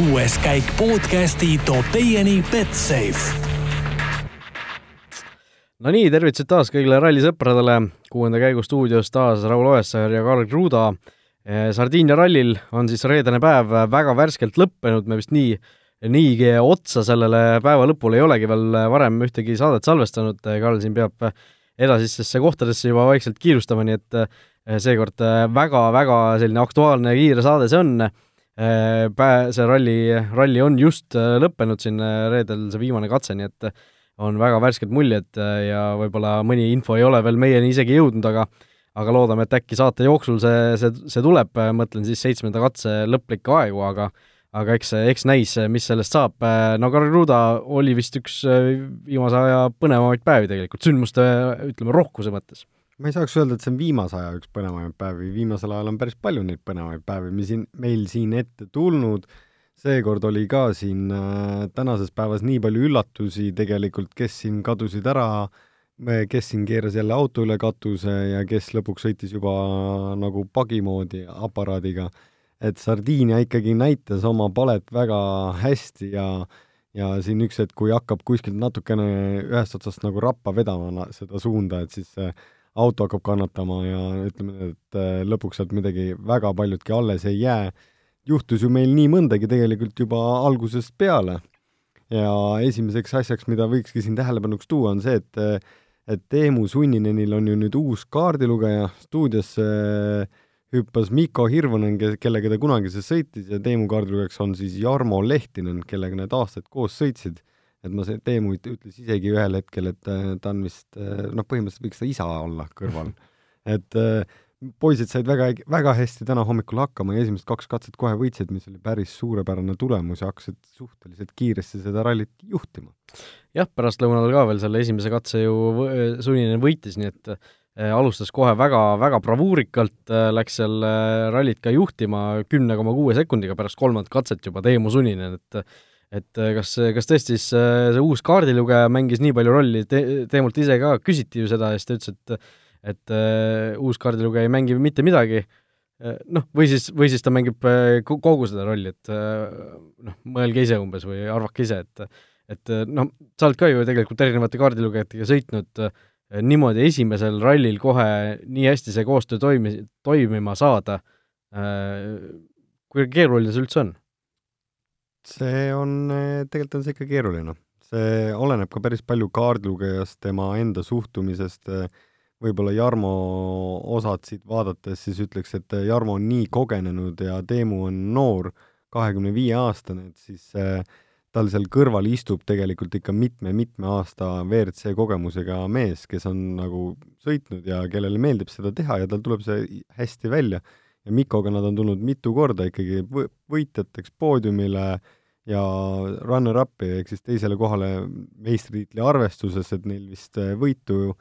kuues käik podcasti toob teieni Betsafe. no nii, tervitused taas kõigile rallisõpradele, kuuenda käigu stuudios taas Raul Oessar ja Karl Kruda. Sardiinia rallil on siis reedene päev väga värskelt lõppenud, me vist nii, niigi otsa sellele päeva lõpule ei olegi veel varem ühtegi saadet salvestanud, Karl siin peab edasistesse kohtadesse juba vaikselt kiirustama, nii et seekord väga-väga selline aktuaalne ja kiire saade see on pää-, see ralli, ralli on just äh, lõppenud siin äh, reedel, see viimane katse, nii et on väga värsked muljed ja võib-olla mõni info ei ole veel meieni isegi jõudnud, aga aga loodame, et äkki saate jooksul see, see, see tuleb, mõtlen siis seitsmenda katse lõplikke aegu, aga aga eks, eks näis, mis sellest saab. no Karl Kruda oli vist üks viimase aja põnevamaid päevi tegelikult, sündmuste, ütleme, rohkuse mõttes ma ei saaks öelda, et see on viimase aja üks põnevamaid päevi, viimasel ajal on päris palju neid põnevaid päevi, mis siin, meil siin ette tulnud, seekord oli ka siin äh, tänases päevas nii palju üllatusi tegelikult, kes siin kadusid ära, kes siin keeras jälle auto üle katuse ja kes lõpuks sõitis juba nagu pagi moodi aparaadiga. et Sardiinia ikkagi näitas oma palet väga hästi ja ja siin üks hetk, kui hakkab kuskilt natukene ühest otsast nagu rappa vedama seda suunda, et siis see auto hakkab kannatama ja ütleme, et äh, lõpuks sealt midagi väga paljutki alles ei jää. juhtus ju meil nii mõndagi tegelikult juba algusest peale. ja esimeseks asjaks, mida võikski siin tähelepanuks tuua, on see, et et Teemu Sunninenil on ju nüüd uus kaardilugeja, stuudiosse hüppas Mikko Hirvonen, kellega ta kunagi siis sõitis ja Teemu kaardilugejaks on siis Jarmo Lehtinen, kellega nad aastaid koos sõitsid et ma, see Teemu ütles isegi ühel hetkel, et äh, ta on vist äh, noh, põhimõtteliselt võiks ta isa olla kõrval. et äh, poisid said väga, väga hästi täna hommikul hakkama ja esimesed kaks katset kohe võitsid, mis oli päris suurepärane tulemus ja hakkasid suhteliselt kiiresti seda rallit juhtima. jah, pärastlõunal ka veel selle esimese katse ju sunnine võitis, nii et alustas kohe väga, väga bravuurikalt, läks seal rallit ka juhtima kümne koma kuue sekundiga pärast kolmandat katset juba Teemu Suninen, et et äh, kas, kas tõesti see, see uus kaardilugeja mängis nii palju rolli te,, Teemult ise ka? Küsiti ju seda ja siis ta ütles, et et uh, uus kaardilugeja ei mängi mitte midagi, äh, noh, või siis, või siis ta mängib kogu seda rolli, et noh, mõelge ise umbes või arvake ise, et et noh, sa oled ka ju tegelikult erinevate kaardilugejatega sõitnud niimoodi esimesel rallil kohe nii hästi see koostöö toimi-, toimima saada, kui keeruline see üldse on? See on, eh, tegelikult on see ikka keeruline. see oleneb ka päris palju kaardilugejast, tema enda suhtumisest, eh, võib-olla Jarmo osad siit vaadates siis ütleks, et eh, Jarmo on nii kogenenud ja Teemu on noor, kahekümne viie aastane, et siis tal seal kõrval istub tegelikult ikka mitme-mitme aasta WRC kogemusega mees, kes on nagu sõitnud ja kellele meeldib seda teha ja tal tuleb see hästi välja ja Mikoga nad on tulnud mitu korda ikkagi võitjateks poodiumile ja runner-up'i ehk siis teisele kohale meistritiitli arvestuses, et neil vist äh, võitu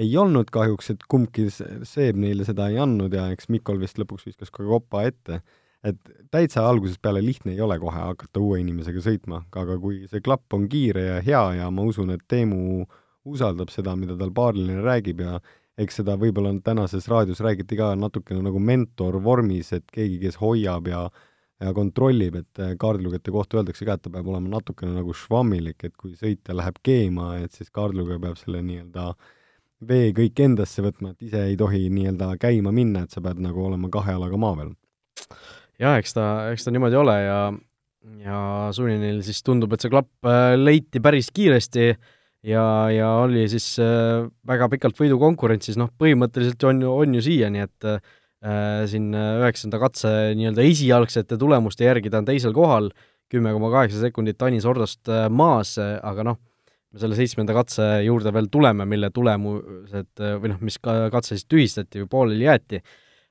ei olnud kahjuks, et kumbki Seeb neile seda ei andnud ja eks Mikol vist lõpuks viskas ka kopa ette. et täitsa algusest peale lihtne ei ole kohe hakata uue inimesega sõitma, aga kui see klapp on kiire ja hea ja ma usun, et Teemu usaldab seda, mida tal paariline räägib ja eks seda võib-olla tänases raadios räägiti ka natukene nagu mentor vormis, et keegi, kes hoiab ja ja kontrollib, et äh, kaardilugejate kohta öeldakse ka, et ta peab olema natukene nagu švammilik, et kui sõitja läheb keema, et siis kaardilugeja peab selle nii-öelda vee kõik endasse võtma, et ise ei tohi nii-öelda käima minna, et sa pead nagu olema kahe jalaga maa peal. jah, eks ta, eks ta niimoodi ole ja ja Suninil siis tundub, et see klapp äh, leiti päris kiiresti äh, ja, ja oli siis äh, väga pikalt võidukonkurentsis, noh, põhimõtteliselt on ju, on ju siiani, et äh, siin üheksanda katse nii-öelda esialgsete tulemuste järgi ta on teisel kohal, kümme koma kaheksa sekundit Tanis Ordost äh, maas, aga noh, me selle seitsmenda katse juurde veel tuleme, mille tulemused äh, või noh, mis ka katse siis tühistati või pooleli jäeti.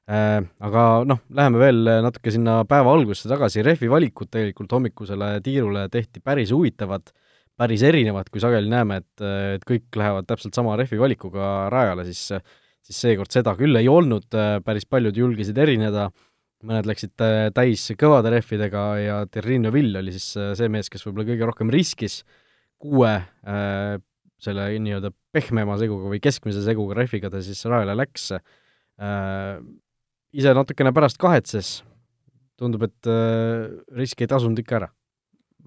Äh,, aga noh, läheme veel natuke sinna päeva algusesse tagasi, rehvi valikud tegelikult hommikusele tiirule tehti päris huvitavad päris erinevad, kui sageli näeme, et, et kõik lähevad täpselt sama rehvi valikuga rajale, siis siis seekord seda küll ei olnud, päris paljud julgesid erineda, mõned läksid täis kõvade rehvidega ja Terrine Vill oli siis see mees, kes võib-olla kõige rohkem riskis kuue selle nii-öelda pehmema seguga või keskmise seguga rehviga ta siis rajale läks. Ise natukene pärast kahetses, tundub, et äh, risk ei tasunud ikka ära.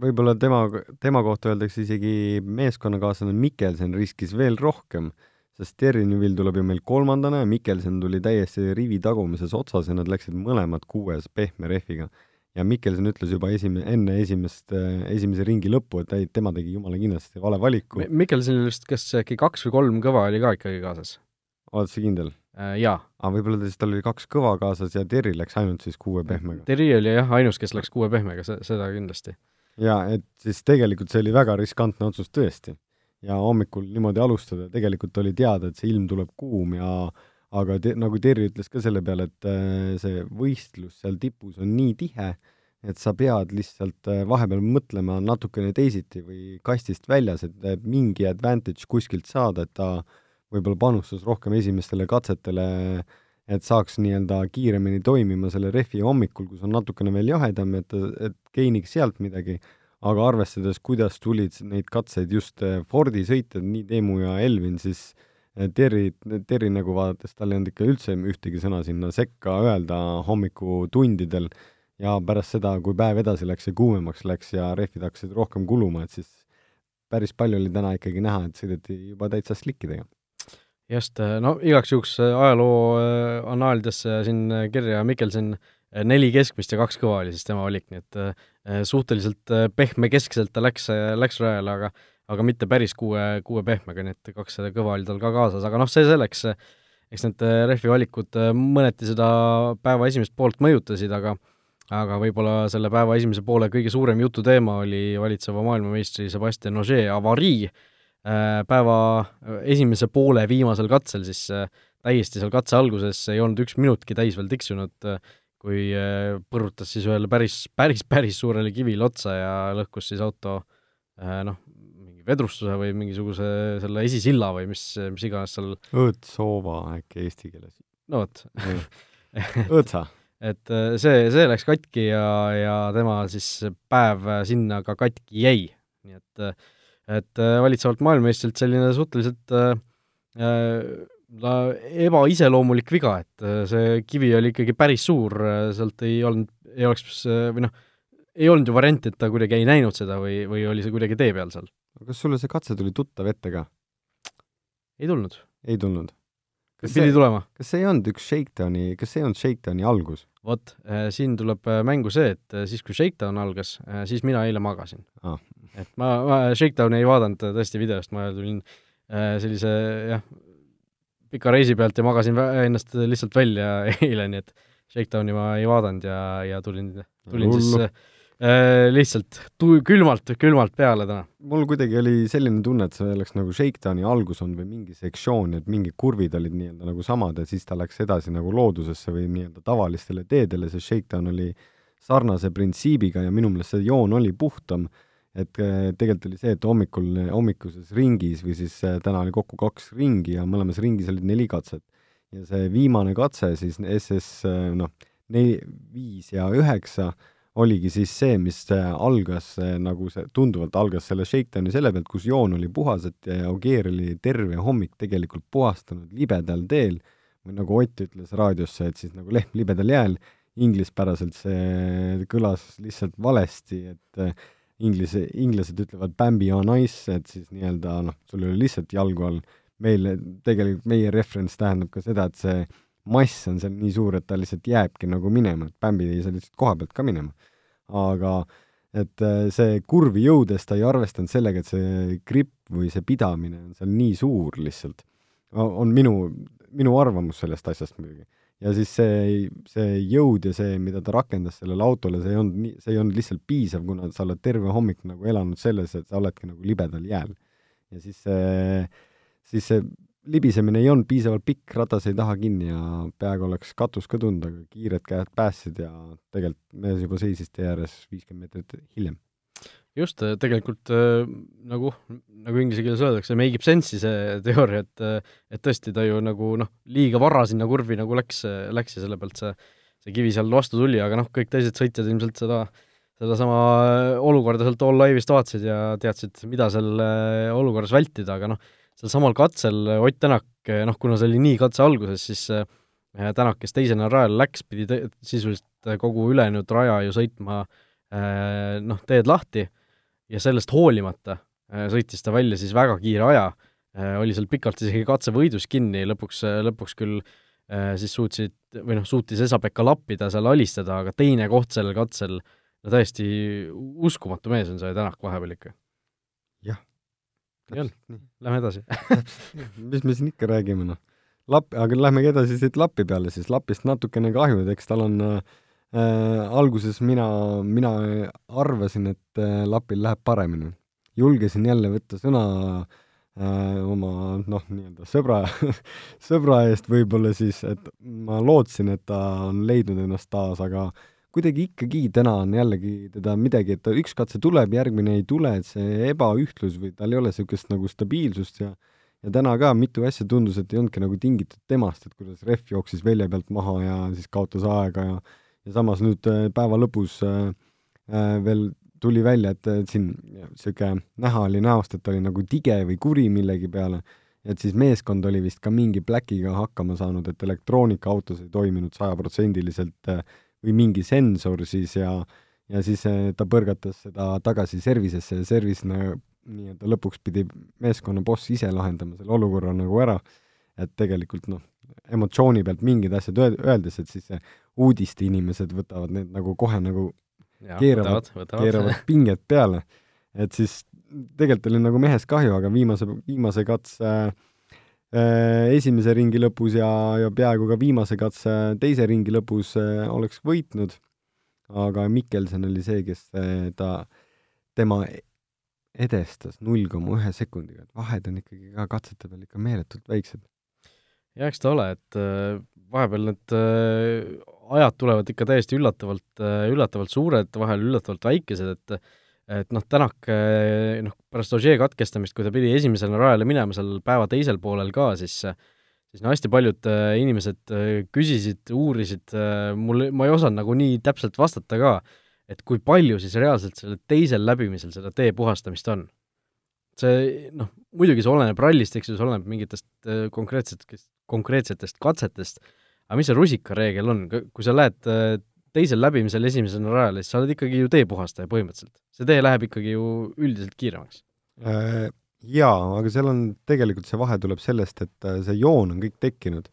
Võib-olla tema, tema kohta öeldakse isegi meeskonnakaaslane Mikkelsen riskis veel rohkem, sest Terry Neville tuleb ju meil kolmandana ja Mikkelsen tuli täiesti rivi tagumises otsas ja nad läksid mõlemad kuues pehme rehviga. ja Mikkelsen ütles juba esime-, enne esimest, esimese ringi lõppu, et ei, tema tegi jumala kindlasti vale valiku. Mikkelsenil vist kas äkki kaks või kolm kõva oli ka ikkagi kaasas? oled sa kindel? Äh, jaa. aga võib-olla siis tal oli kaks kõva kaasas ja Terri läks ainult siis kuue pehmega? Terri oli jah, ainus, kes läks kuue pehmega, seda kindlasti. Jaa, et siis tegelikult see oli väga riskantne otsus tõesti. ja hommikul niimoodi alustada, tegelikult oli teada, et see ilm tuleb kuum ja aga te, nagu Terri ütles ka selle peale, et äh, see võistlus seal tipus on nii tihe, et sa pead lihtsalt äh, vahepeal mõtlema natukene teisiti või kastist väljas, et mingi advantage kuskilt saada, et ta äh, võib-olla panustas rohkem esimestele katsetele, et saaks nii-öelda kiiremini toimima selle rehvi hommikul, kus on natukene veel jahedam, et, et geeniks sealt midagi, aga arvestades, kuidas tulid neid katseid just eh, Fordi sõitjad, nii Teemu ja Elvin, siis eh, Terri, Terri nägu vaadates tal ei olnud ikka üldse ühtegi sõna sinna sekka öelda hommikutundidel ja pärast seda, kui päev edasi läks ja kuumemaks läks ja rehvid hakkasid rohkem kuluma, et siis päris palju oli täna ikkagi näha, et sõideti juba täitsa slikkidega just, äh, no igaks juhuks äh, ajaloo äh, annaalidesse siin kirja Mikkelson neli keskmist ja kaks kõva oli siis tema valik, nii et suhteliselt pehme keskselt ta läks, läks rajale, aga aga mitte päris kuue, kuue pehmega, nii et kaks kõva oli tal ka kaasas, aga noh, see selleks, eks need rehvi valikud mõneti seda päeva esimest poolt mõjutasid, aga aga võib-olla selle päeva esimese poole kõige suurem jututeema oli valitseva maailmameistri Sebastian Ogier avarii, päeva äh, esimese poole viimasel katsel siis äh, täiesti seal katse alguses ei olnud üks minutki täis veel tiksunud, kui põrutas siis ühele päris, päris, päris suurele kivile otsa ja lõhkus siis auto noh, mingi vedrustuse või mingisuguse selle esisilla või mis, mis iganes seal õõtsoova äkki eesti keeles. no vot. Õõtsa. Et see, see läks katki ja, ja tema siis päev sinna ka katki jäi, nii et äh, et äh, valitsevalt maailmameistrilt selline suhteliselt äh, äh, ebaiseloomulik viga, et äh, see kivi oli ikkagi päris suur, sealt ei olnud, ei oleks või noh, ei olnud ju varianti, et ta kuidagi ei näinud seda või, või oli see kuidagi tee peal seal. kas sulle see katse tuli tuttav ette ka? ei tulnud. ei tulnud? Kas pidi tulema? kas see ei olnud üks Shakedowni, kas see ei olnud Shakedowni algus? vot, siin tuleb mängu see, et siis, kui Shakedown algas, siis mina eile magasin ah et ma, ma Shakedowni ei vaadanud tõesti videost, ma tulin äh, sellise jah, pika reisi pealt ja magasin ennast lihtsalt välja eile, nii et Shakedowni ma ei vaadanud ja, ja tulin, tulin Hullu. siis äh, lihtsalt tu-, külmalt, külmalt peale täna. mul kuidagi oli selline tunne, et see oleks nagu Shakedowni algus olnud või mingi sektsioon, et mingid kurvid olid nii-öelda nagu samad ja siis ta läks edasi nagu loodusesse või nii-öelda tavalistele teedele, see Shakedown oli sarnase printsiibiga ja minu meelest see joon oli puhtam et äh, tegelikult oli see, et hommikul, hommikuses ringis või siis äh, täna oli kokku kaks ringi ja mõlemas ringis olid neli katset. ja see viimane katse siis SS äh, noh, neli, viis ja üheksa oligi siis see, mis algas nagu see, tunduvalt algas selle shakedowni selle pealt, kus joon oli puhas, et Ogier oli terve hommik tegelikult puhastanud libedal teel, või nagu Ott ütles raadiosse, et siis nagu lehm libedal jääl, inglispäraselt see kõlas lihtsalt valesti, et inglise, inglased ütlevad Bambi on ice, et siis nii-öelda noh, sul ole lihtsalt jalgu all, meil tegelikult, meie referents tähendab ka seda, et see mass on seal nii suur, et ta lihtsalt jääbki nagu minema, et Bambi ei saa lihtsalt koha pealt ka minema. aga et äh, see kurvi jõudes ta ei arvestanud sellega, et see gripp või see pidamine on seal nii suur lihtsalt. on minu, minu arvamus sellest asjast muidugi ja siis see, see jõud ja see, mida ta rakendas sellele autole, see ei olnud nii, see ei olnud lihtsalt piisav, kuna sa oled terve hommik nagu elanud selles, et sa oledki nagu libedal jääl. ja siis see, siis see libisemine ei olnud piisavalt pikk, ratas ei taha kinni ja peaaegu oleks katus ka tunda, aga kiired käed päästsid ja tegelikult mees juba seisis tee ääres viiskümmend meetrit hiljem. Just, äh, tegelikult äh, nagu, nagu inglise keeles öeldakse, make ib sense'i see teooria, et äh, et tõesti, ta ju nagu noh, liiga vara sinna kurvi nagu läks, läks ja selle pealt see, see kivi seal vastu tuli, aga noh, kõik teised sõitjad ilmselt seda, sedasama olukorda sealt all live'ist vaatasid ja teadsid, mida seal olukorras vältida, aga noh, seal samal katsel Ott Tänak, noh, kuna see oli nii katse alguses, siis Tänak, kes teisena rajale läks, pidi te-, sisuliselt kogu ülejäänud raja ju sõitma noh, teed lahti ja sellest hoolimata sõitis ta välja siis väga kiire aja, oli seal pikalt isegi katsevõidus kinni, lõpuks, lõpuks küll siis suutsid, või noh, suutis Esa-Pekka lappida, seal alistada, aga teine koht sellel katsel, no täiesti uskumatu mees on see Tänak vahepeal ikka. jah. Lähme edasi. Mis me siin ikka räägime, noh. Lapp, aga lähmegi edasi siit Lapi peale siis, Lapist natukene kahju, et eks tal on äh, alguses mina, mina arvasin, et äh, Lapil läheb paremini. julgesin jälle võtta sõna äh, oma noh, nii-öelda sõbra sõbra eest võib-olla siis, et ma lootsin, et ta on leidnud ennast taas, aga kuidagi ikkagi täna on jällegi teda midagi, et ta üks katse tuleb, järgmine ei tule, et see ebaühtlus või tal ei ole niisugust nagu stabiilsust ja ja täna ka mitu asja tundus, et ei olnudki nagu tingitud temast, et kuidas ref jooksis välja pealt maha ja siis kaotas aega ja ja samas nüüd äh, päeva lõpus äh, äh, veel tuli välja, et, et siin niisugune näha oli näost, et ta oli nagu tige või kuri millegi peale, et siis meeskond oli vist ka mingi pläkiga hakkama saanud, et elektroonikaautos ei toiminud sajaprotsendiliselt või mingi sensor siis ja ja siis ta põrgatas seda tagasi servisesse ja servis nii-öelda lõpuks pidi meeskonna boss ise lahendama selle olukorra nagu ära, et tegelikult noh, emotsiooni pealt mingid asjad öeldes, et siis uudiste inimesed võtavad need nagu kohe nagu ja, keeravad, keeravad pinget peale. et siis tegelikult oli nagu mehest kahju, aga viimase, viimase katse äh, esimese ringi lõpus ja, ja peaaegu ka viimase katse teise ringi lõpus äh, oleks võitnud, aga Mikkelson oli see, kes äh, ta, tema edestas null koma ühe sekundiga, et vahed on ikkagi ka katsete peal ikka meeletult väiksed. jah, eks ta ole, et äh, vahepeal need äh, ajad tulevad ikka täiesti üllatavalt, äh, üllatavalt suured, vahel üllatavalt väikesed, et et noh, Tänak noh, pärast Ožee katkestamist, kui ta pidi esimesena rajale minema seal päeva teisel poolel ka, siis siis no hästi paljud inimesed küsisid, uurisid, mul, ma ei osanud nagu nii täpselt vastata ka et kui palju siis reaalselt sellel teisel läbimisel seda tee puhastamist on. see noh, muidugi see oleneb rallist, eks ju, see oleneb mingitest konkreetsetest, konkreetsetest katsetest, aga mis see rusikareegel on, kui sa lähed äh, teisel läbimisel esimesena rajale, siis sa oled ikkagi ju teepuhastaja põhimõtteliselt. see tee läheb ikkagi ju üldiselt kiiremaks äh,. Jaa, aga seal on, tegelikult see vahe tuleb sellest, et äh, see joon on kõik tekkinud.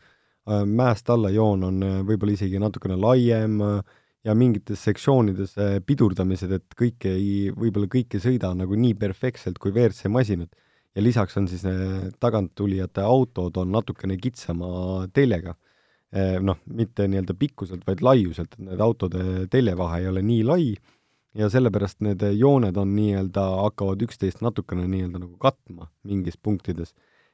mäest alla joon on võib-olla isegi natukene laiem äh,, ja mingites sektsioonides äh, pidurdamised, et kõik ei, võib-olla kõik ei sõida nagu nii perfektselt kui WRC masinad. ja lisaks on siis äh, taganttulijate autod on natukene kitsama teljega. Äh, noh, mitte nii-öelda pikkuselt, vaid laiuselt, et need autode teljevahe ei ole nii lai ja sellepärast need jooned on nii-öelda, hakkavad üksteist natukene nii-öelda nagu katma mingis punktides.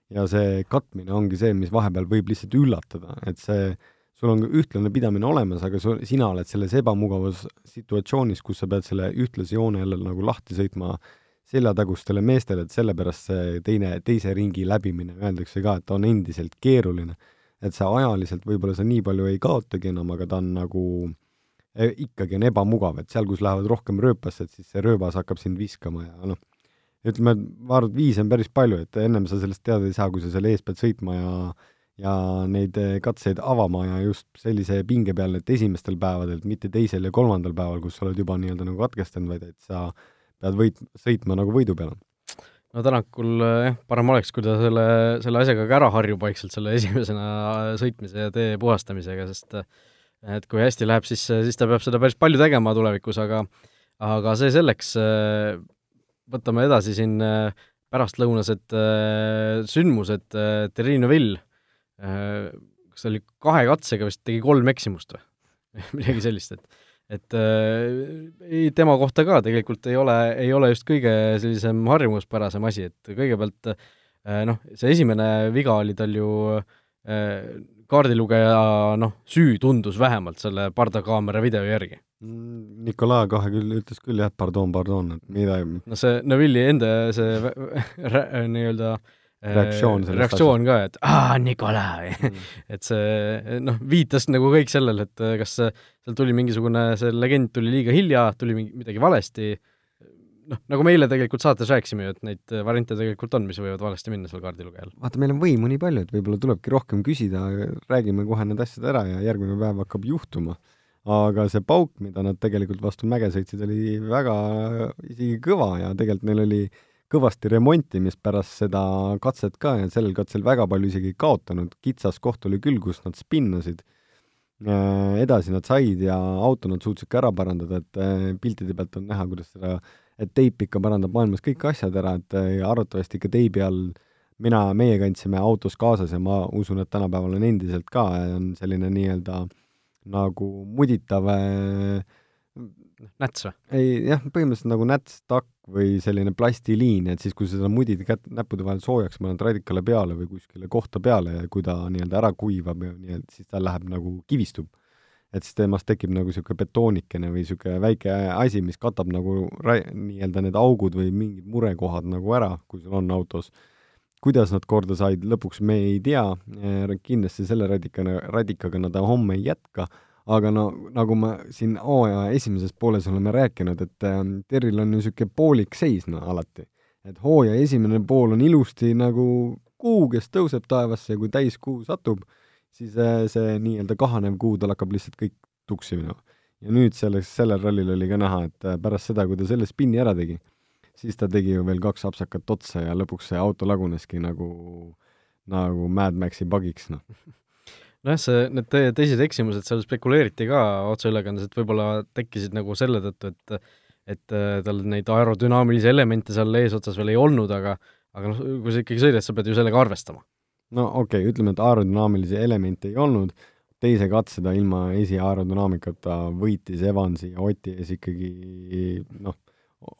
ja see katmine ongi see, mis vahepeal võib lihtsalt üllatada, et see sul on ühtlane pidamine olemas, aga sul, sina oled selles ebamugavas situatsioonis, kus sa pead selle ühtlase joone jälle nagu lahti sõitma seljatagustele meestele, et sellepärast see teine, teise ringi läbimine öeldakse ka, et on endiselt keeruline. Et see ajaliselt võib-olla sa nii palju ei kaotagi enam, aga ta on nagu e, ikkagi on ebamugav, et seal, kus lähevad rohkem rööpasse, et siis see rööbas hakkab sind viskama ja noh, ütleme, ma arvan, et viis on päris palju, et ennem sa sellest teada ei saa, kui sa selle ees pead sõitma ja ja neid eh, katseid avama ja just sellise pinge peal, et esimestel päevadel, mitte teisel ja kolmandal päeval, kus sa oled juba nii-öelda nagu katkestanud, vaid et sa pead võit, sõitma nagu võidu peale. No Tänakul eh, jah, parem oleks, kui ta selle, selle asjaga ka ära harjub vaikselt, selle esimesena sõitmise ja tee puhastamisega, sest eh, et kui hästi läheb, siis, siis ta peab seda päris palju tegema tulevikus, aga aga see selleks, võtame edasi siin pärastlõunased sündmused, Terrine Vill kas ta oli kahe katsega vist tegi kolm eksimust või? Midagi sellist, et et äh, tema kohta ka tegelikult ei ole, ei ole just kõige sellisem harjumuspärasem asi, et kõigepealt äh, noh, see esimene viga oli tal ju äh, kaardilugeja noh, süü tundus vähemalt selle pardakaamera video järgi. Mm, Nikolai kohe küll ütles küll jah, pardon, pardon, et mida no see Neville'i enda see nii-öelda äh, reaktsioon sellest reaktsioon ka, et aa, Nikolai mm. et see noh, viitas nagu kõik sellele, et kas seal tuli mingisugune, see legend tuli liiga hilja, tuli mingi, midagi valesti, noh, nagu me eile tegelikult saates rääkisime ju, et neid variante tegelikult on, mis võivad valesti minna seal kaardilugejal. vaata, meil on võimu nii palju, et võib-olla tulebki rohkem küsida, räägime kohe need asjad ära ja järgmine päev hakkab juhtuma. aga see pauk, mida nad tegelikult vastu mäge sõitsid, oli väga isegi kõva ja tegelikult neil oli kõvasti remontimist pärast seda katset ka ja sellel katsel väga palju isegi kaotanud, kitsas koht oli küll, kus nad spinnasid. Äh, edasi nad said ja auto nad suutsid ka ära parandada, et äh, piltide pealt on näha, kuidas seda, et teip ikka parandab maailmas kõik asjad ära, et äh, arvatavasti ikka teibi all mina, meie kandsime autos kaasas ja ma usun, et tänapäeval on endiselt ka, on selline nii-öelda nagu muditav näts või? ei jah, põhimõtteliselt nagu näts, takk või selline plastiliin, et siis, kui sa seda mudid kätt, näppude vahel soojaks paned radikale peale või kuskile kohta peale ja kui ta nii-öelda ära kuivab ja nii, et siis ta läheb nagu kivistub. et siis temast tekib nagu niisugune betoonikene või niisugune väike asi, mis katab nagu nii-öelda need augud või mingid murekohad nagu ära, kui sul on autos. kuidas nad korda said, lõpuks me ei tea, kindlasti selle radikana, radikaga nad homme ei jätka aga no nagu me siin hooaja esimeses pooles oleme rääkinud, et äh, Terril on ju niisugune poolik seis no alati. et hooaja esimene pool on ilusti nagu kuu, kes tõuseb taevasse ja kui täiskuu satub, siis äh, see nii-öelda kahanev kuu, tal hakkab lihtsalt kõik tuksi minema. ja nüüd selles, sellel rallil oli ka näha, et äh, pärast seda, kui ta selle spinni ära tegi, siis ta tegi ju veel kaks apsakat otsa ja lõpuks see auto laguneski nagu, nagu Mad Maxi pagiks, noh nojah, see, need te-, teised eksimused seal spekuleeriti ka otseülekandes, et võib-olla tekkisid nagu selle tõttu, et et äh, tal neid aerodünaamilisi elemente seal eesotsas veel ei olnud, aga aga noh, kui sa ikkagi sõidad, sa pead ju sellega arvestama. no okei okay,, ütleme, et aerodünaamilisi elemente ei olnud, teise katse ta ilma esiaerodünaamikata võitis Evansi ja Oti ees ikkagi noh,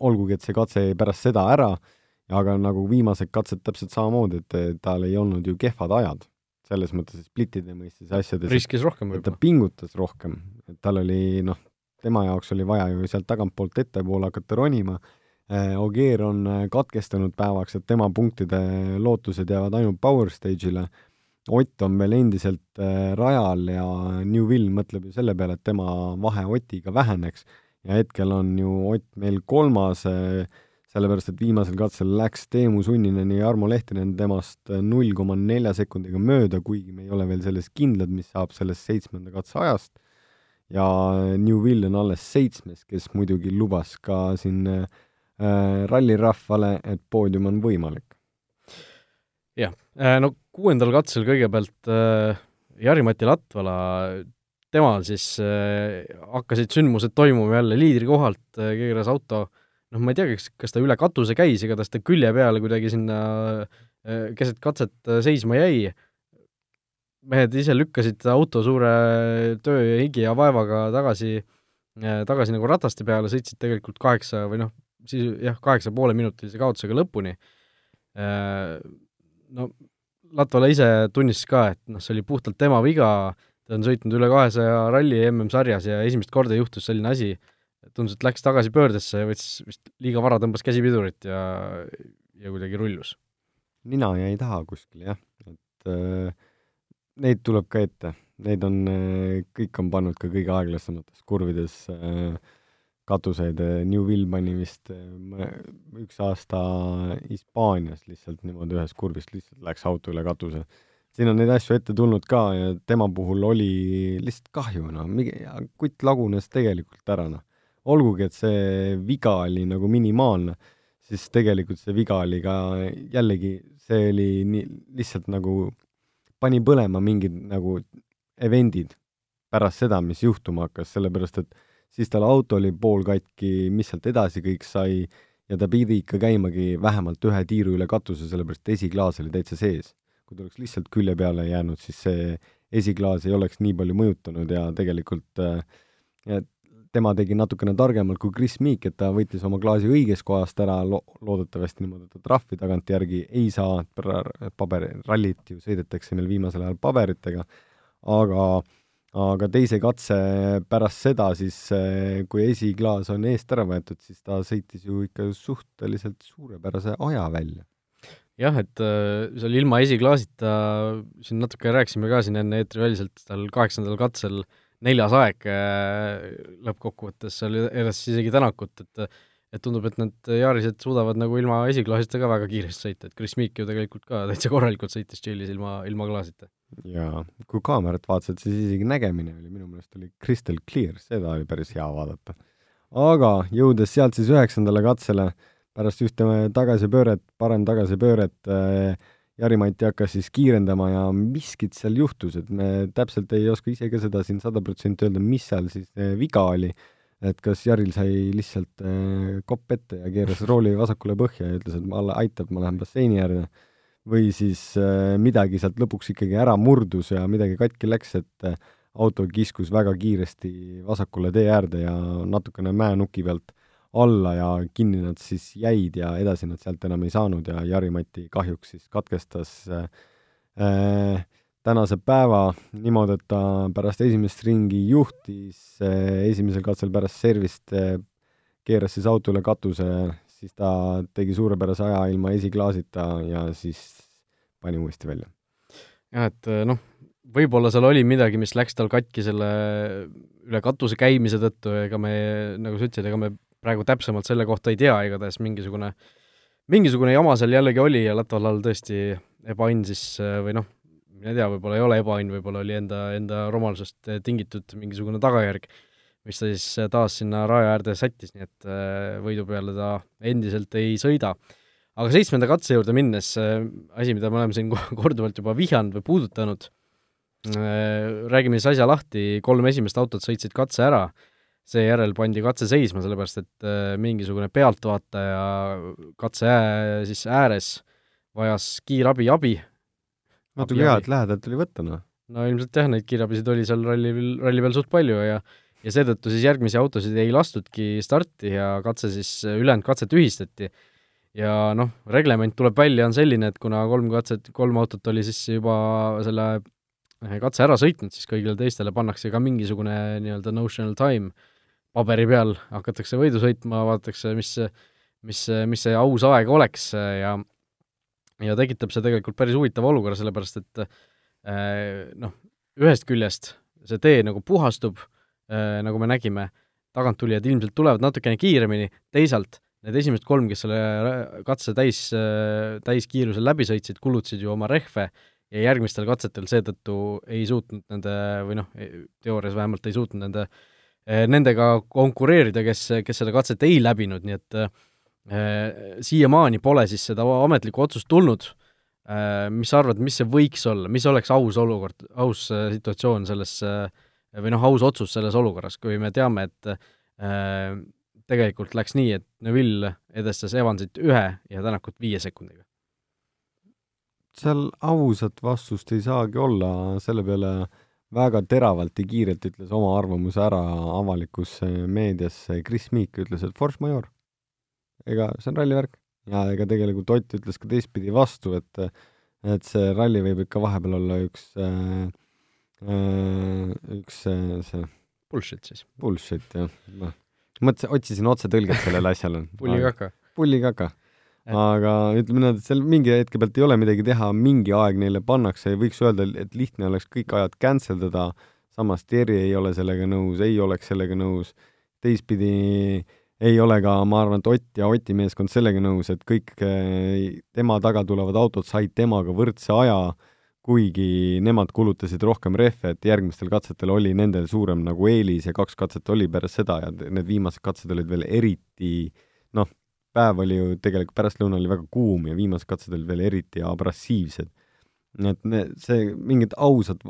olgugi, et see katse jäi pärast seda ära, aga nagu viimased katsed täpselt samamoodi, et tal ei olnud ju kehvad ajad selles mõttes, et splittide mõistes asjades riskis rohkem võib-olla. ta pingutas rohkem, et tal oli noh, tema jaoks oli vaja ju sealt tagantpoolt ettepoole hakata ronima, äh, Ogier on äh, katkestanud päevaks, et tema punktide lootused jäävad ainult Power Stage'ile, Ott on veel endiselt äh, rajal ja Newville mõtleb ju selle peale, et tema vahe Otiga väheneks. Ja hetkel on ju Ott meil kolmas äh, sellepärast et viimasel katsel läks Teemu Sunninen ja Jarmo Lehtinen temast null koma nelja sekundiga mööda, kuigi me ei ole veel selles kindlad, mis saab sellest seitsmenda katse ajast, ja Newvil on alles seitsmes, kes muidugi lubas ka siin äh, rallirahvale, et poodium on võimalik. jah, äh, no kuuendal katsel kõigepealt äh, Jari-Mati Latvala temal siis äh, hakkasid sündmused toimuma jälle liidrikohalt äh,, keeras auto äh, noh, ma ei tea, kas, kas ta üle katuse käis, igatahes ta külje peale kuidagi sinna äh, keset katset äh, seisma jäi, mehed ise lükkasid auto suure töö ja higi ja vaevaga tagasi, äh, tagasi nagu rataste peale, sõitsid tegelikult kaheksa või noh, siis jah, kaheksa poole minutilise kaotusega lõpuni. No Latvala ise tunnistas ka, et noh, see oli puhtalt tema viga, ta on sõitnud üle kahesaja ralli MM-sarjas ja esimest korda juhtus selline asi, tundus, et läks tagasi pöördesse ja võttis vist liiga vara, tõmbas käsipidurit ja, ja kuidagi rullus. nina jäi taha kuskil jah, et äh, neid tuleb ka ette, neid on äh,, kõik on pannud ka kõige aeglasemates kurvides äh, katuseid, Newvil pani vist äh, üks aasta Hispaanias lihtsalt niimoodi ühest kurvist lihtsalt läks auto üle katuse. siin on neid asju ette tulnud ka ja tema puhul oli lihtsalt kahju, noh, kutt lagunes tegelikult ära, noh olgugi, et see viga oli nagu minimaalne, siis tegelikult see viga oli ka jällegi, see oli nii, lihtsalt nagu pani põlema mingid nagu event'id pärast seda, mis juhtuma hakkas, sellepärast et siis tal auto oli poolkatki, mis sealt edasi kõik sai, ja ta pidi ikka käimagi vähemalt ühe tiiru üle katuse, sellepärast et esiklaas oli täitsa sees. kui ta oleks lihtsalt külje peale jäänud, siis see esiklaas ei oleks nii palju mõjutanud ja tegelikult äh, tema tegi natukene targemalt kui Chris Meek, et ta võttis oma klaasi õigest kohast ära, lo-, loodetavasti niimoodi, et ta trahvi tagantjärgi ei saa, paber, rallit ju sõidetakse meil viimasel ajal paberitega, aga aga teise katse pärast seda siis, kui esiklaas on eest ära võetud, siis ta sõitis ju ikka suhteliselt suurepärase aja välja. Jah, et äh, seal ilma esiklaasita, siin natuke rääkisime ka siin enne eetriväliselt, tal kaheksandal katsel äh, neljas aeg äh, lõppkokkuvõttes, seal eras isegi Tänakut, et et tundub, et need Yarised suudavad nagu ilma esiklaasita ka väga kiiresti sõita, et Chris Meek ju tegelikult ka täitsa korralikult sõitis Tšiilis ilma, ilma klaasita. jaa, kui kaamerat vaatasid, siis isegi nägemine oli minu meelest oli crystal clear, seda oli päris hea vaadata. aga jõudes sealt siis üheksandale katsele, pärast ühte tagasipööret, parem tagasipööret äh, Jari-Mati hakkas siis kiirendama ja miskit seal juhtus, et me täpselt ei oska ise ka seda siin sada protsenti öelda, mis seal siis äh, viga oli. Et kas Jaril sai lihtsalt äh, kopp ette ja keeras rooli vasakule põhja ja ütles, et ma aitab, ma lähen basseini äärde, või siis äh, midagi sealt lõpuks ikkagi ära murdus ja midagi katki läks, et auto kiskus väga kiiresti vasakule tee äärde ja natukene mäenuki pealt alla ja kinni nad siis jäid ja edasi nad sealt enam ei saanud ja Jari-Mati kahjuks siis katkestas äh, äh, tänase päeva niimoodi, et ta pärast esimest ringi juhtis, esimesel katsel pärast servist keeras siis auto üle katuse, siis ta tegi suurepärase aja ilma esiklaasita ja siis pani uuesti välja. jah, et noh, võib-olla seal oli midagi, mis läks tal katki selle üle katuse käimise tõttu, ega me, nagu sa ütlesid, ega me praegu täpsemalt selle kohta ei tea, igatahes mingisugune, mingisugune jama seal jällegi oli ja Latvalal tõesti ebaõnn siis või noh, mine tea, võib-olla ei ole ebaõnn, võib-olla oli enda, enda rumalusest tingitud mingisugune tagajärg, mis ta siis taas sinna raja äärde sättis, nii et äh, võidu peale ta endiselt ei sõida. aga seitsmenda katse juurde minnes, äh, asi, mida me oleme siin korduvalt juba vihjanud või puudutanud, äh, räägime siis asja lahti, kolm esimest autot sõitsid katse ära, seejärel pandi katse seisma, sellepärast et mingisugune pealtvaataja katse ää, siis ääres vajas kiirabi abi, natuke hea, et lähedalt tuli võtta, noh. no ilmselt jah, neid kiirabisid oli seal ralli, ralli peal suht palju ja ja seetõttu siis järgmisi autosid ei lastudki starti ja katse siis, ülejäänud katse tühistati. ja noh, reglement tuleb välja, on selline, et kuna kolm katset, kolm autot oli siis juba selle eh, katse ära sõitnud, siis kõigile teistele pannakse ka mingisugune nii-öelda notional time paberi peal, hakatakse võidu sõitma, vaadatakse, mis mis, mis see aus aeg oleks ja ja tekitab see tegelikult päris huvitava olukorra, sellepärast et äh, noh, ühest küljest see tee nagu puhastub äh,, nagu me nägime, taganttulijad ilmselt tulevad natukene kiiremini, teisalt need esimesed kolm, kes selle katse täis äh,, täiskiirusel läbi sõitsid, kulutasid ju oma rehve ja järgmistel katsetel seetõttu ei suutnud nende, või noh, teoorias vähemalt ei suutnud nende, äh, nendega konkureerida, kes, kes seda katset ei läbinud, nii et äh, Äh, siiamaani pole siis seda ametlikku otsust tulnud, äh, mis sa arvad, mis see võiks olla, mis oleks aus olukord, aus äh, situatsioon selles või noh, aus otsus selles olukorras, kui me teame, et tegelikult läks nii, et Neville edestas Evansit ühe ja Tänakut viie sekundiga? seal ausat vastust ei saagi olla, selle peale väga teravalt ja kiirelt ütles oma arvamuse ära avalikus meedias Chris Meek, ütles, et force majeure ega see on rallivärk. ja ega tegelikult Ott ütles ka teistpidi vastu, et et see ralli võib ikka vahepeal olla üks äh, äh, üks äh, see bullshit siis. Bullshit, jah. noh, mõtlesin, otsisin otsetõlget sellele asjale pullikaka. pullikaka. Aga ütleme niimoodi, et seal mingi hetke pealt ei ole midagi teha, mingi aeg neile pannakse ja võiks öelda, et lihtne oleks kõik ajad cancel dada, samas Terje ei ole sellega nõus, ei oleks sellega nõus, teistpidi ei ole ka, ma arvan, et Ott ja Oti meeskond sellega nõus, et kõik eh, tema taga tulevad autod said temaga võrdse aja, kuigi nemad kulutasid rohkem rehve, et järgmistel katsetel oli nendel suurem nagu eelis ja kaks katset oli pärast seda ja need viimased katsed olid veel eriti noh, päev oli ju tegelikult pärastlõuna oli väga kuum ja viimased katsed olid veel eriti abrassiivsed. et see mingit ausat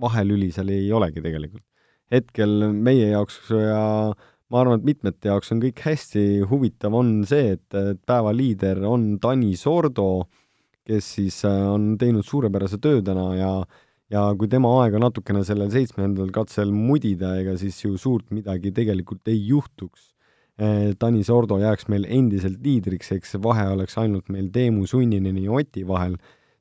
vahelüli seal ei olegi tegelikult. hetkel meie jaoks ja ma arvan, et mitmete jaoks on kõik hästi, huvitav on see, et, et päeva liider on Tani Sordo, kes siis äh, on teinud suurepärase töö täna ja ja kui tema aega natukene sellel seitsmendal katsel mudida, ega siis ju suurt midagi tegelikult ei juhtuks. Äh, Tani Sordo jääks meil endiselt liidriks, eks vahe oleks ainult meil Teemu Sunninen ja Oti vahel.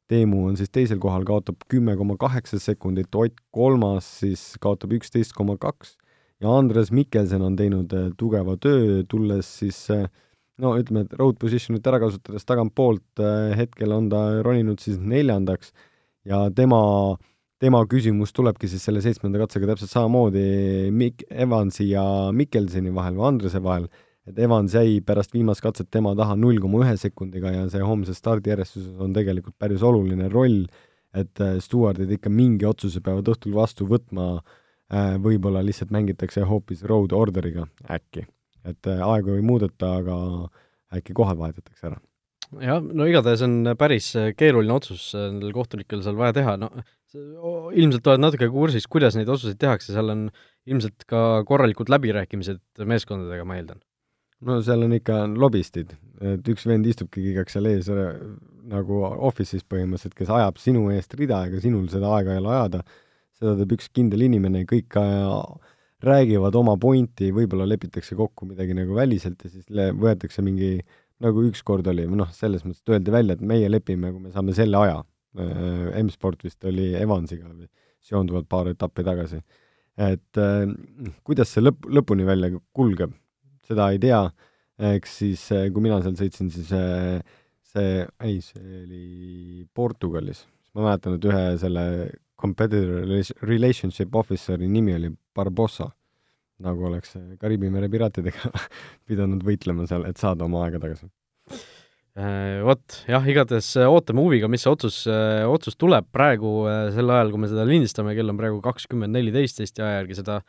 Teemu on siis teisel kohal, kaotab kümme koma kaheksa sekundit, Ott kolmas siis kaotab üksteist koma kaks ja Andres Mikkelsen on teinud äh, tugeva töö, tulles siis äh, no ütleme, et road position'it ära kasutades tagantpoolt äh, hetkel on ta roninud siis neljandaks ja tema, tema küsimus tulebki siis selle seitsmenda katsega täpselt samamoodi Mik-, Evansi ja Mikkelseni vahel või Andrese vahel, et Evans jäi pärast viimast katset tema taha null koma ühe sekundiga ja see homses stardijärjestuses on tegelikult päris oluline roll, et äh, stjuardid ikka mingi otsuse peavad õhtul vastu võtma, äh, võib-olla lihtsalt mängitakse hoopis road order'iga äkki. et äh, aegu ei muudeta, aga äkki kohad vahetatakse ära jah, no igatahes on päris keeruline otsus nendel kohtunikel seal vaja teha, no ilmselt oled natuke kursis, kuidas neid otsuseid tehakse, seal on ilmselt ka korralikud läbirääkimised meeskondadega, ma eeldan? no seal on ikka lobistid, et üks vend istubki igaks seal ees nagu office'is põhimõtteliselt, kes ajab sinu eest rida, ega sinul seda aega ei ole ajada, seda teeb üks kindel inimene, kõik räägivad oma pointi, võib-olla lepitakse kokku midagi nagu väliselt ja siis võetakse mingi, nagu ükskord oli, noh, selles mõttes, et öeldi välja, et meie lepime, kui me saame selle aja. M-sport vist oli Evansiga seonduvalt paar etappi tagasi. Et äh, kuidas see lõpp, lõpuni välja kulgeb, seda ei tea, eks siis äh, kui mina seal sõitsin, siis äh, see, ei, see oli Portugalis, ma mäletan, et ühe selle competitor relationship officer'i nimi oli Barbossa, nagu oleks Kariibi mere piraatidega pidanud võitlema seal, et saada oma aega tagasi Äh, vot, jah, igatahes äh, ootame huviga, mis see otsus, äh, otsus tuleb praegu sel ajal, kui me seda lindistame, kell on praegu kakskümmend neliteist Eesti aja järgi, seda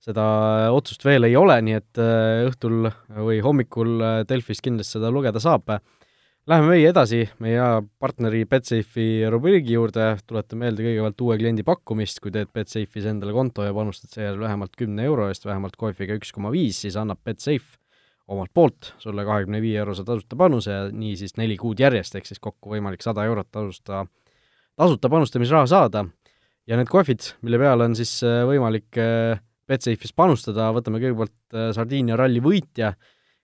seda otsust veel ei ole, nii et õhtul või hommikul Delfis kindlasti seda lugeda saab. Läheme meie edasi meie partneri Betsafe'i rubriigi juurde, tuletan meelde kõigepealt uue kliendi pakkumist, kui teed Betsafe'is endale konto ja panustad seejärel vähemalt kümne euro eest, vähemalt kohviga üks koma viis, siis annab Betsafe omalt poolt sulle kahekümne viie eurose tasuta panuse ja nii siis neli kuud järjest, ehk siis kokku võimalik sada eurot tasuta, tasuta panustamisraha saada. ja need kohvid, mille peale on siis äh, võimalik äh, Betsafe'is panustada, võtame kõigepealt äh, Sardiinia ralli võitja,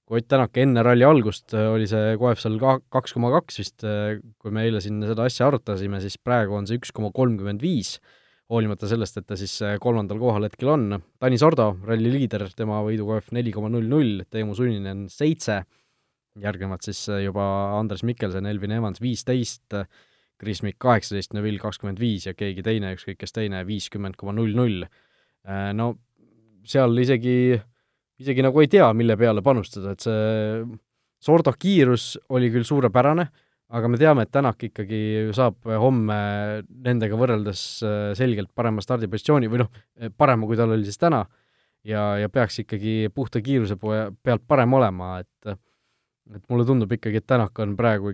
kui Ott Tänak enne ralli algust oli see kohv seal ka kaks koma kaks vist, kui me eile siin seda asja arutasime, siis praegu on see üks koma kolmkümmend viis hoolimata sellest, et ta siis äh, kolmandal kohal hetkel on. Tanis Ordo, ralli liider, tema võidukoef neli koma null null, Teemu Sunninen seitse, järgnevad siis äh, juba Andres Mikkelson, Elvin Evans viisteist, Kris Mikk kaheksateist, Neville kakskümmend viis ja keegi teine, ükskõik kes teine, viiskümmend koma null null. Äh, no seal isegi, isegi nagu ei tea, mille peale panustada, et see Sordo kiirus oli küll suurepärane, aga me teame, et Tänak ikkagi saab homme nendega võrreldes äh, selgelt parema stardipositsiooni või noh, parema, kui tal oli siis täna, ja, ja peaks ikkagi puhta kiiruse pealt parem olema, et et mulle tundub ikkagi, et Tänak on praegu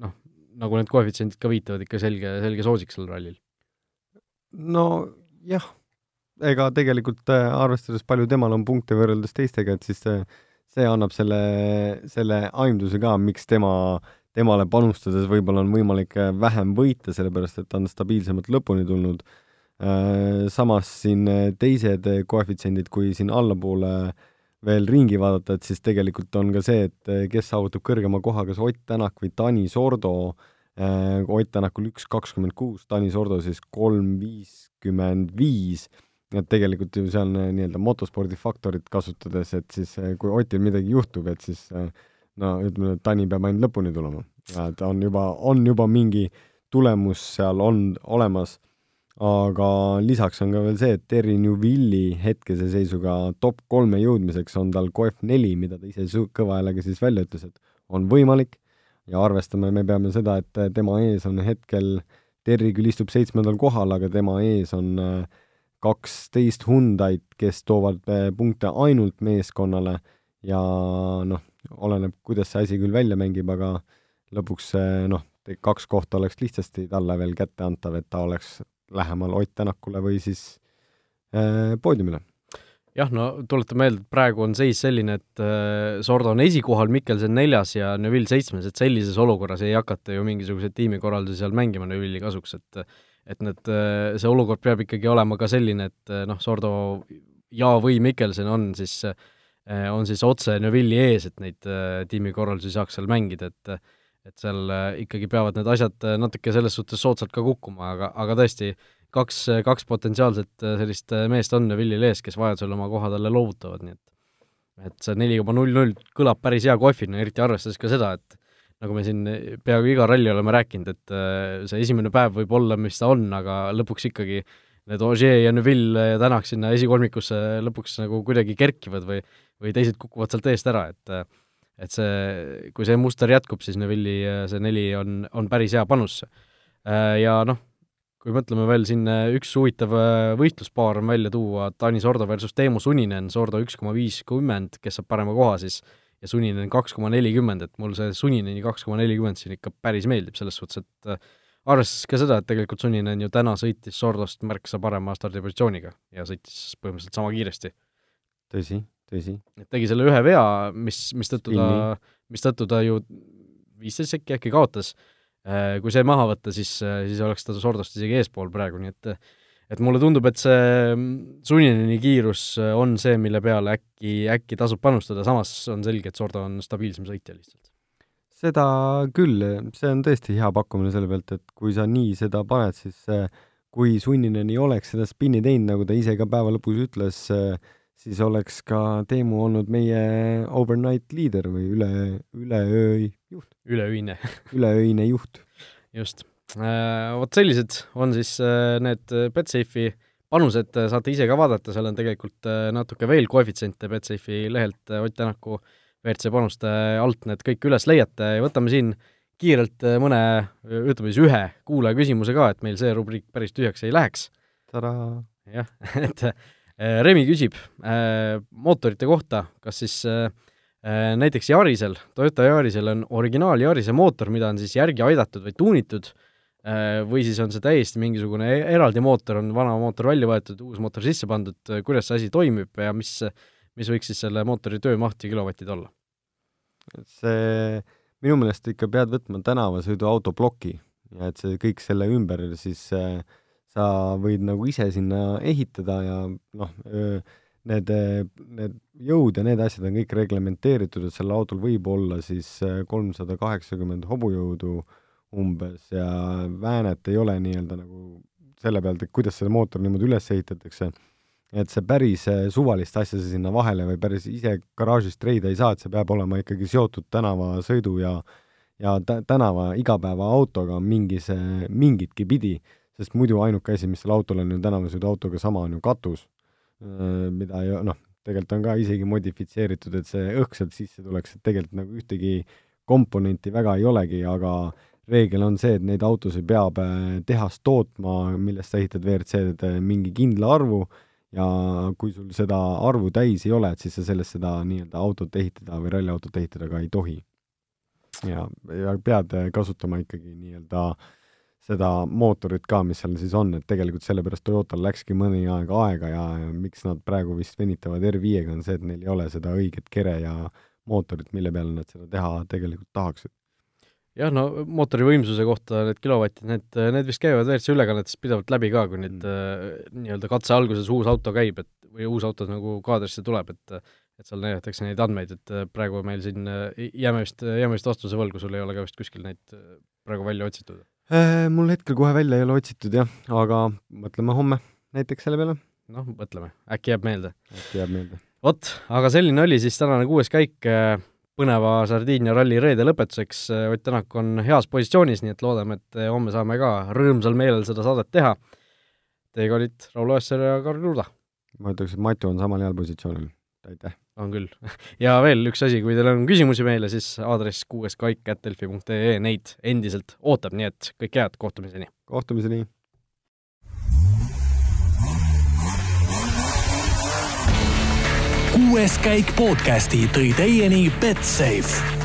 noh, nagu need koefitsiendid ka viitavad, ikka selge, selge soosik sellel rallil. no jah, ega tegelikult äh, arvestades, palju temal on punkte võrreldes teistega, et siis see, see annab selle, selle aimduse ka, miks tema temale panustades võib-olla on võimalik äh, vähem võita, sellepärast et ta on stabiilsemalt lõpuni tulnud. Äh, samas siin teised koefitsiendid, kui siin allapoole veel ringi vaadata, et siis tegelikult on ka see, et kes saavutab kõrgema koha, kas Ott Tänak või Tanis Ordo. Ott Tänakul üks kakskümmend kuus, Tanis Ordo siis kolm viiskümmend viis et tegelikult ju seal nii-öelda motospordi faktorit kasutades, et siis kui Otil midagi juhtub, et siis äh, no ütleme, et Tani peab ainult lõpuni tulema. et on juba, on juba mingi tulemus seal on olemas, aga lisaks on ka veel see, et Terry Newvilli hetkese seisuga top kolme jõudmiseks on tal koef neli, mida ta ise kõva häälega siis välja ütles, et on võimalik ja arvestame, me peame seda, et tema ees on hetkel, Terry küll istub seitsmendal kohal, aga tema ees on äh, kaksteist Hyundai'd, kes toovad äh, punkte ainult meeskonnale ja noh, oleneb, kuidas see asi küll välja mängib, aga lõpuks noh, kaks kohta oleks lihtsasti talle veel kätte antav, et ta oleks lähemal Ott Tänakule või siis äh, poodiumile. jah, no tuletan meelde, et praegu on seis selline, et äh, Sordo on esikohal, Mikkelson neljas ja Neville seitsmes, et sellises olukorras ei hakata ju mingisuguseid tiimikorraldusi seal mängima Neville'i kasuks, et et need, äh, see olukord peab ikkagi olema ka selline, et äh, noh, Sordo ja või Mikkelson on siis Äh, on siis otse Neville'i ees, et neid äh, tiimikorraldusi saaks seal mängida, et et seal ikkagi peavad need asjad natuke selles suhtes soodsalt ka kukkuma, aga, aga tõesti, kaks, kaks potentsiaalset sellist meest on Neville'il ees, kes vajadusel oma koha talle loovutavad, nii et et see neli koma null null kõlab päris hea kohvina, eriti arvestades ka seda, et nagu me siin peaaegu iga ralli oleme rääkinud, et see esimene päev võib olla, mis ta on, aga lõpuks ikkagi need Ogier ja Neville ja Tänak sinna esikolmikusse lõpuks nagu kuidagi kerkivad või, või teised kukuvad sealt eest ära, et et see, kui see muster jätkub, siis Neville'i see neli on, on päris hea panus. Ja noh, kui mõtleme veel siin, üks huvitav võistluspaar on välja tuua, Taani Sordo versus Teemu Suninen, Sordo üks koma viiskümmend, kes saab parema koha siis, ja Suninen kaks koma nelikümmend, et mul see Sunineni kaks koma nelikümmend siin ikka päris meeldib, selles suhtes, et arvestades ka seda, et tegelikult Suninen ju täna sõitis Sordost märksa parema stardipositsiooniga ja sõitis põhimõtteliselt sama kiiresti. tõsi, tõsi. et tegi selle ühe vea, mis, mistõttu ta, mistõttu ta ju viisteist sekki äkki kaotas, äh, kui see maha võtta, siis, siis oleks ta Sordost isegi eespool praegu, nii et et mulle tundub, et see Sunineni kiirus on see, mille peale äkki, äkki tasub panustada, samas on selge, et Sordo on stabiilsem sõitja lihtsalt seda küll, see on tõesti hea pakkumine selle pealt, et kui sa nii seda paned, siis kui Sunnineni oleks seda spinni teinud, nagu ta ise ka päeva lõpus ütles, siis oleks ka Teemu olnud meie overnight leader või üle, üleöö juht. üleöine üleöine juht. just. Äh, vot sellised on siis äh, need Betsafe'i panused, saate ise ka vaadata, seal on tegelikult äh, natuke veel koefitsiente Betsafe'i lehelt Ott Tänaku äh, WRC panuste alt need kõik üles leiate. Ja võtame siin kiirelt äh, mõne, ütleme siis ühe kuulaja küsimuse ka, et meil see rubriik päris tühjaks ei läheks. jah, et äh, Remi küsib äh, mootorite kohta, kas siis äh, äh, näiteks Yarisel, Toyota Yarisel on originaal Yarise mootor, mida on siis järgi aidatud või tuunitud. äh,, või siis on see täiesti mingisugune e-, eraldi mootor, on vana mootor välja võetud, uus mootor sisse pandud, kuidas see asi toimib ja mis äh, mis võiks siis selle mootori töömaht ja kilovatid olla? see, minu meelest ikka pead võtma tänavasõidu autoploki ja et see kõik selle ümber siis äh, sa võid nagu ise sinna ehitada ja noh, need, need jõud ja need asjad on kõik reglementeeritud, et sellel autol võib olla siis äh, kolmsada kaheksakümmend hobujõudu umbes ja väänet ei ole nii-öelda nagu selle pealt, et kuidas seda mootor niimoodi üles ehitatakse. Et see päris eh, suvalist asja sinna vahele või päris ise garaažist treida ei saa, et see peab olema ikkagi seotud tänavasõidu ja ja tä-, tänava igapäevaautoga mingis, mingitki pidi, sest muidu ainuke asi, mis sellel autol on ju tänavasõiduautoga sama, on ju katus, mida ju noh, tegelikult on ka isegi modifitseeritud, et see õhk sealt sisse tuleks, et tegelikult nagu ühtegi komponenti väga ei olegi, aga reegel on see, et neid autosid peab tehas tootma, millest sa ehitad WRC-d mingi kindla arvu, ja kui sul seda arvu täis ei ole, et siis sa sellest seda nii-öelda autot ehitada või ralliautot ehitada ka ei tohi. ja, ja pead kasutama ikkagi nii-öelda seda mootorit ka, mis seal siis on, et tegelikult sellepärast Toyotal läkski mõni aeg aega ja, ja miks nad praegu vist venitavad R5-ga, on see, et neil ei ole seda õiget kere ja mootorit, mille peale nad seda teha tegelikult tahaksid jah, no mootori võimsuse kohta need kilovatid, need, need vist käivad WRC ülekannetes pidevalt läbi ka, kui nüüd mm. äh, nii-öelda katse alguses uus auto käib, et või uus auto nagu kaadrisse tuleb, et et seal näidatakse neid andmeid, et äh, praegu meil siin äh, jääme vist, jääme vist vastuse võlgu, sul ei ole ka vist kuskil neid praegu välja otsitud? Mul hetkel kohe välja ei ole otsitud jah, aga mõtleme homme näiteks selle peale. noh, mõtleme, äkki jääb meelde. äkki jääb meelde. vot, aga selline oli siis tänane kuues käik põneva Sardiinia ralli reede lõpetuseks, Ott Tänak on heas positsioonis, nii et loodame, et homme saame ka rõõmsal meelel seda saadet teha. Teiega olid Raul Oessar ja Karl Kruda. ma ütleks, et Matu on samal heal positsioonil, aitäh! on küll. ja veel üks asi, kui teil on küsimusi meile, siis aadress kuueskaik.delfi.ee neid endiselt ootab, nii et kõike head, kohtumiseni! kohtumiseni! Kuues käik podcasti tõi teieni Betsafe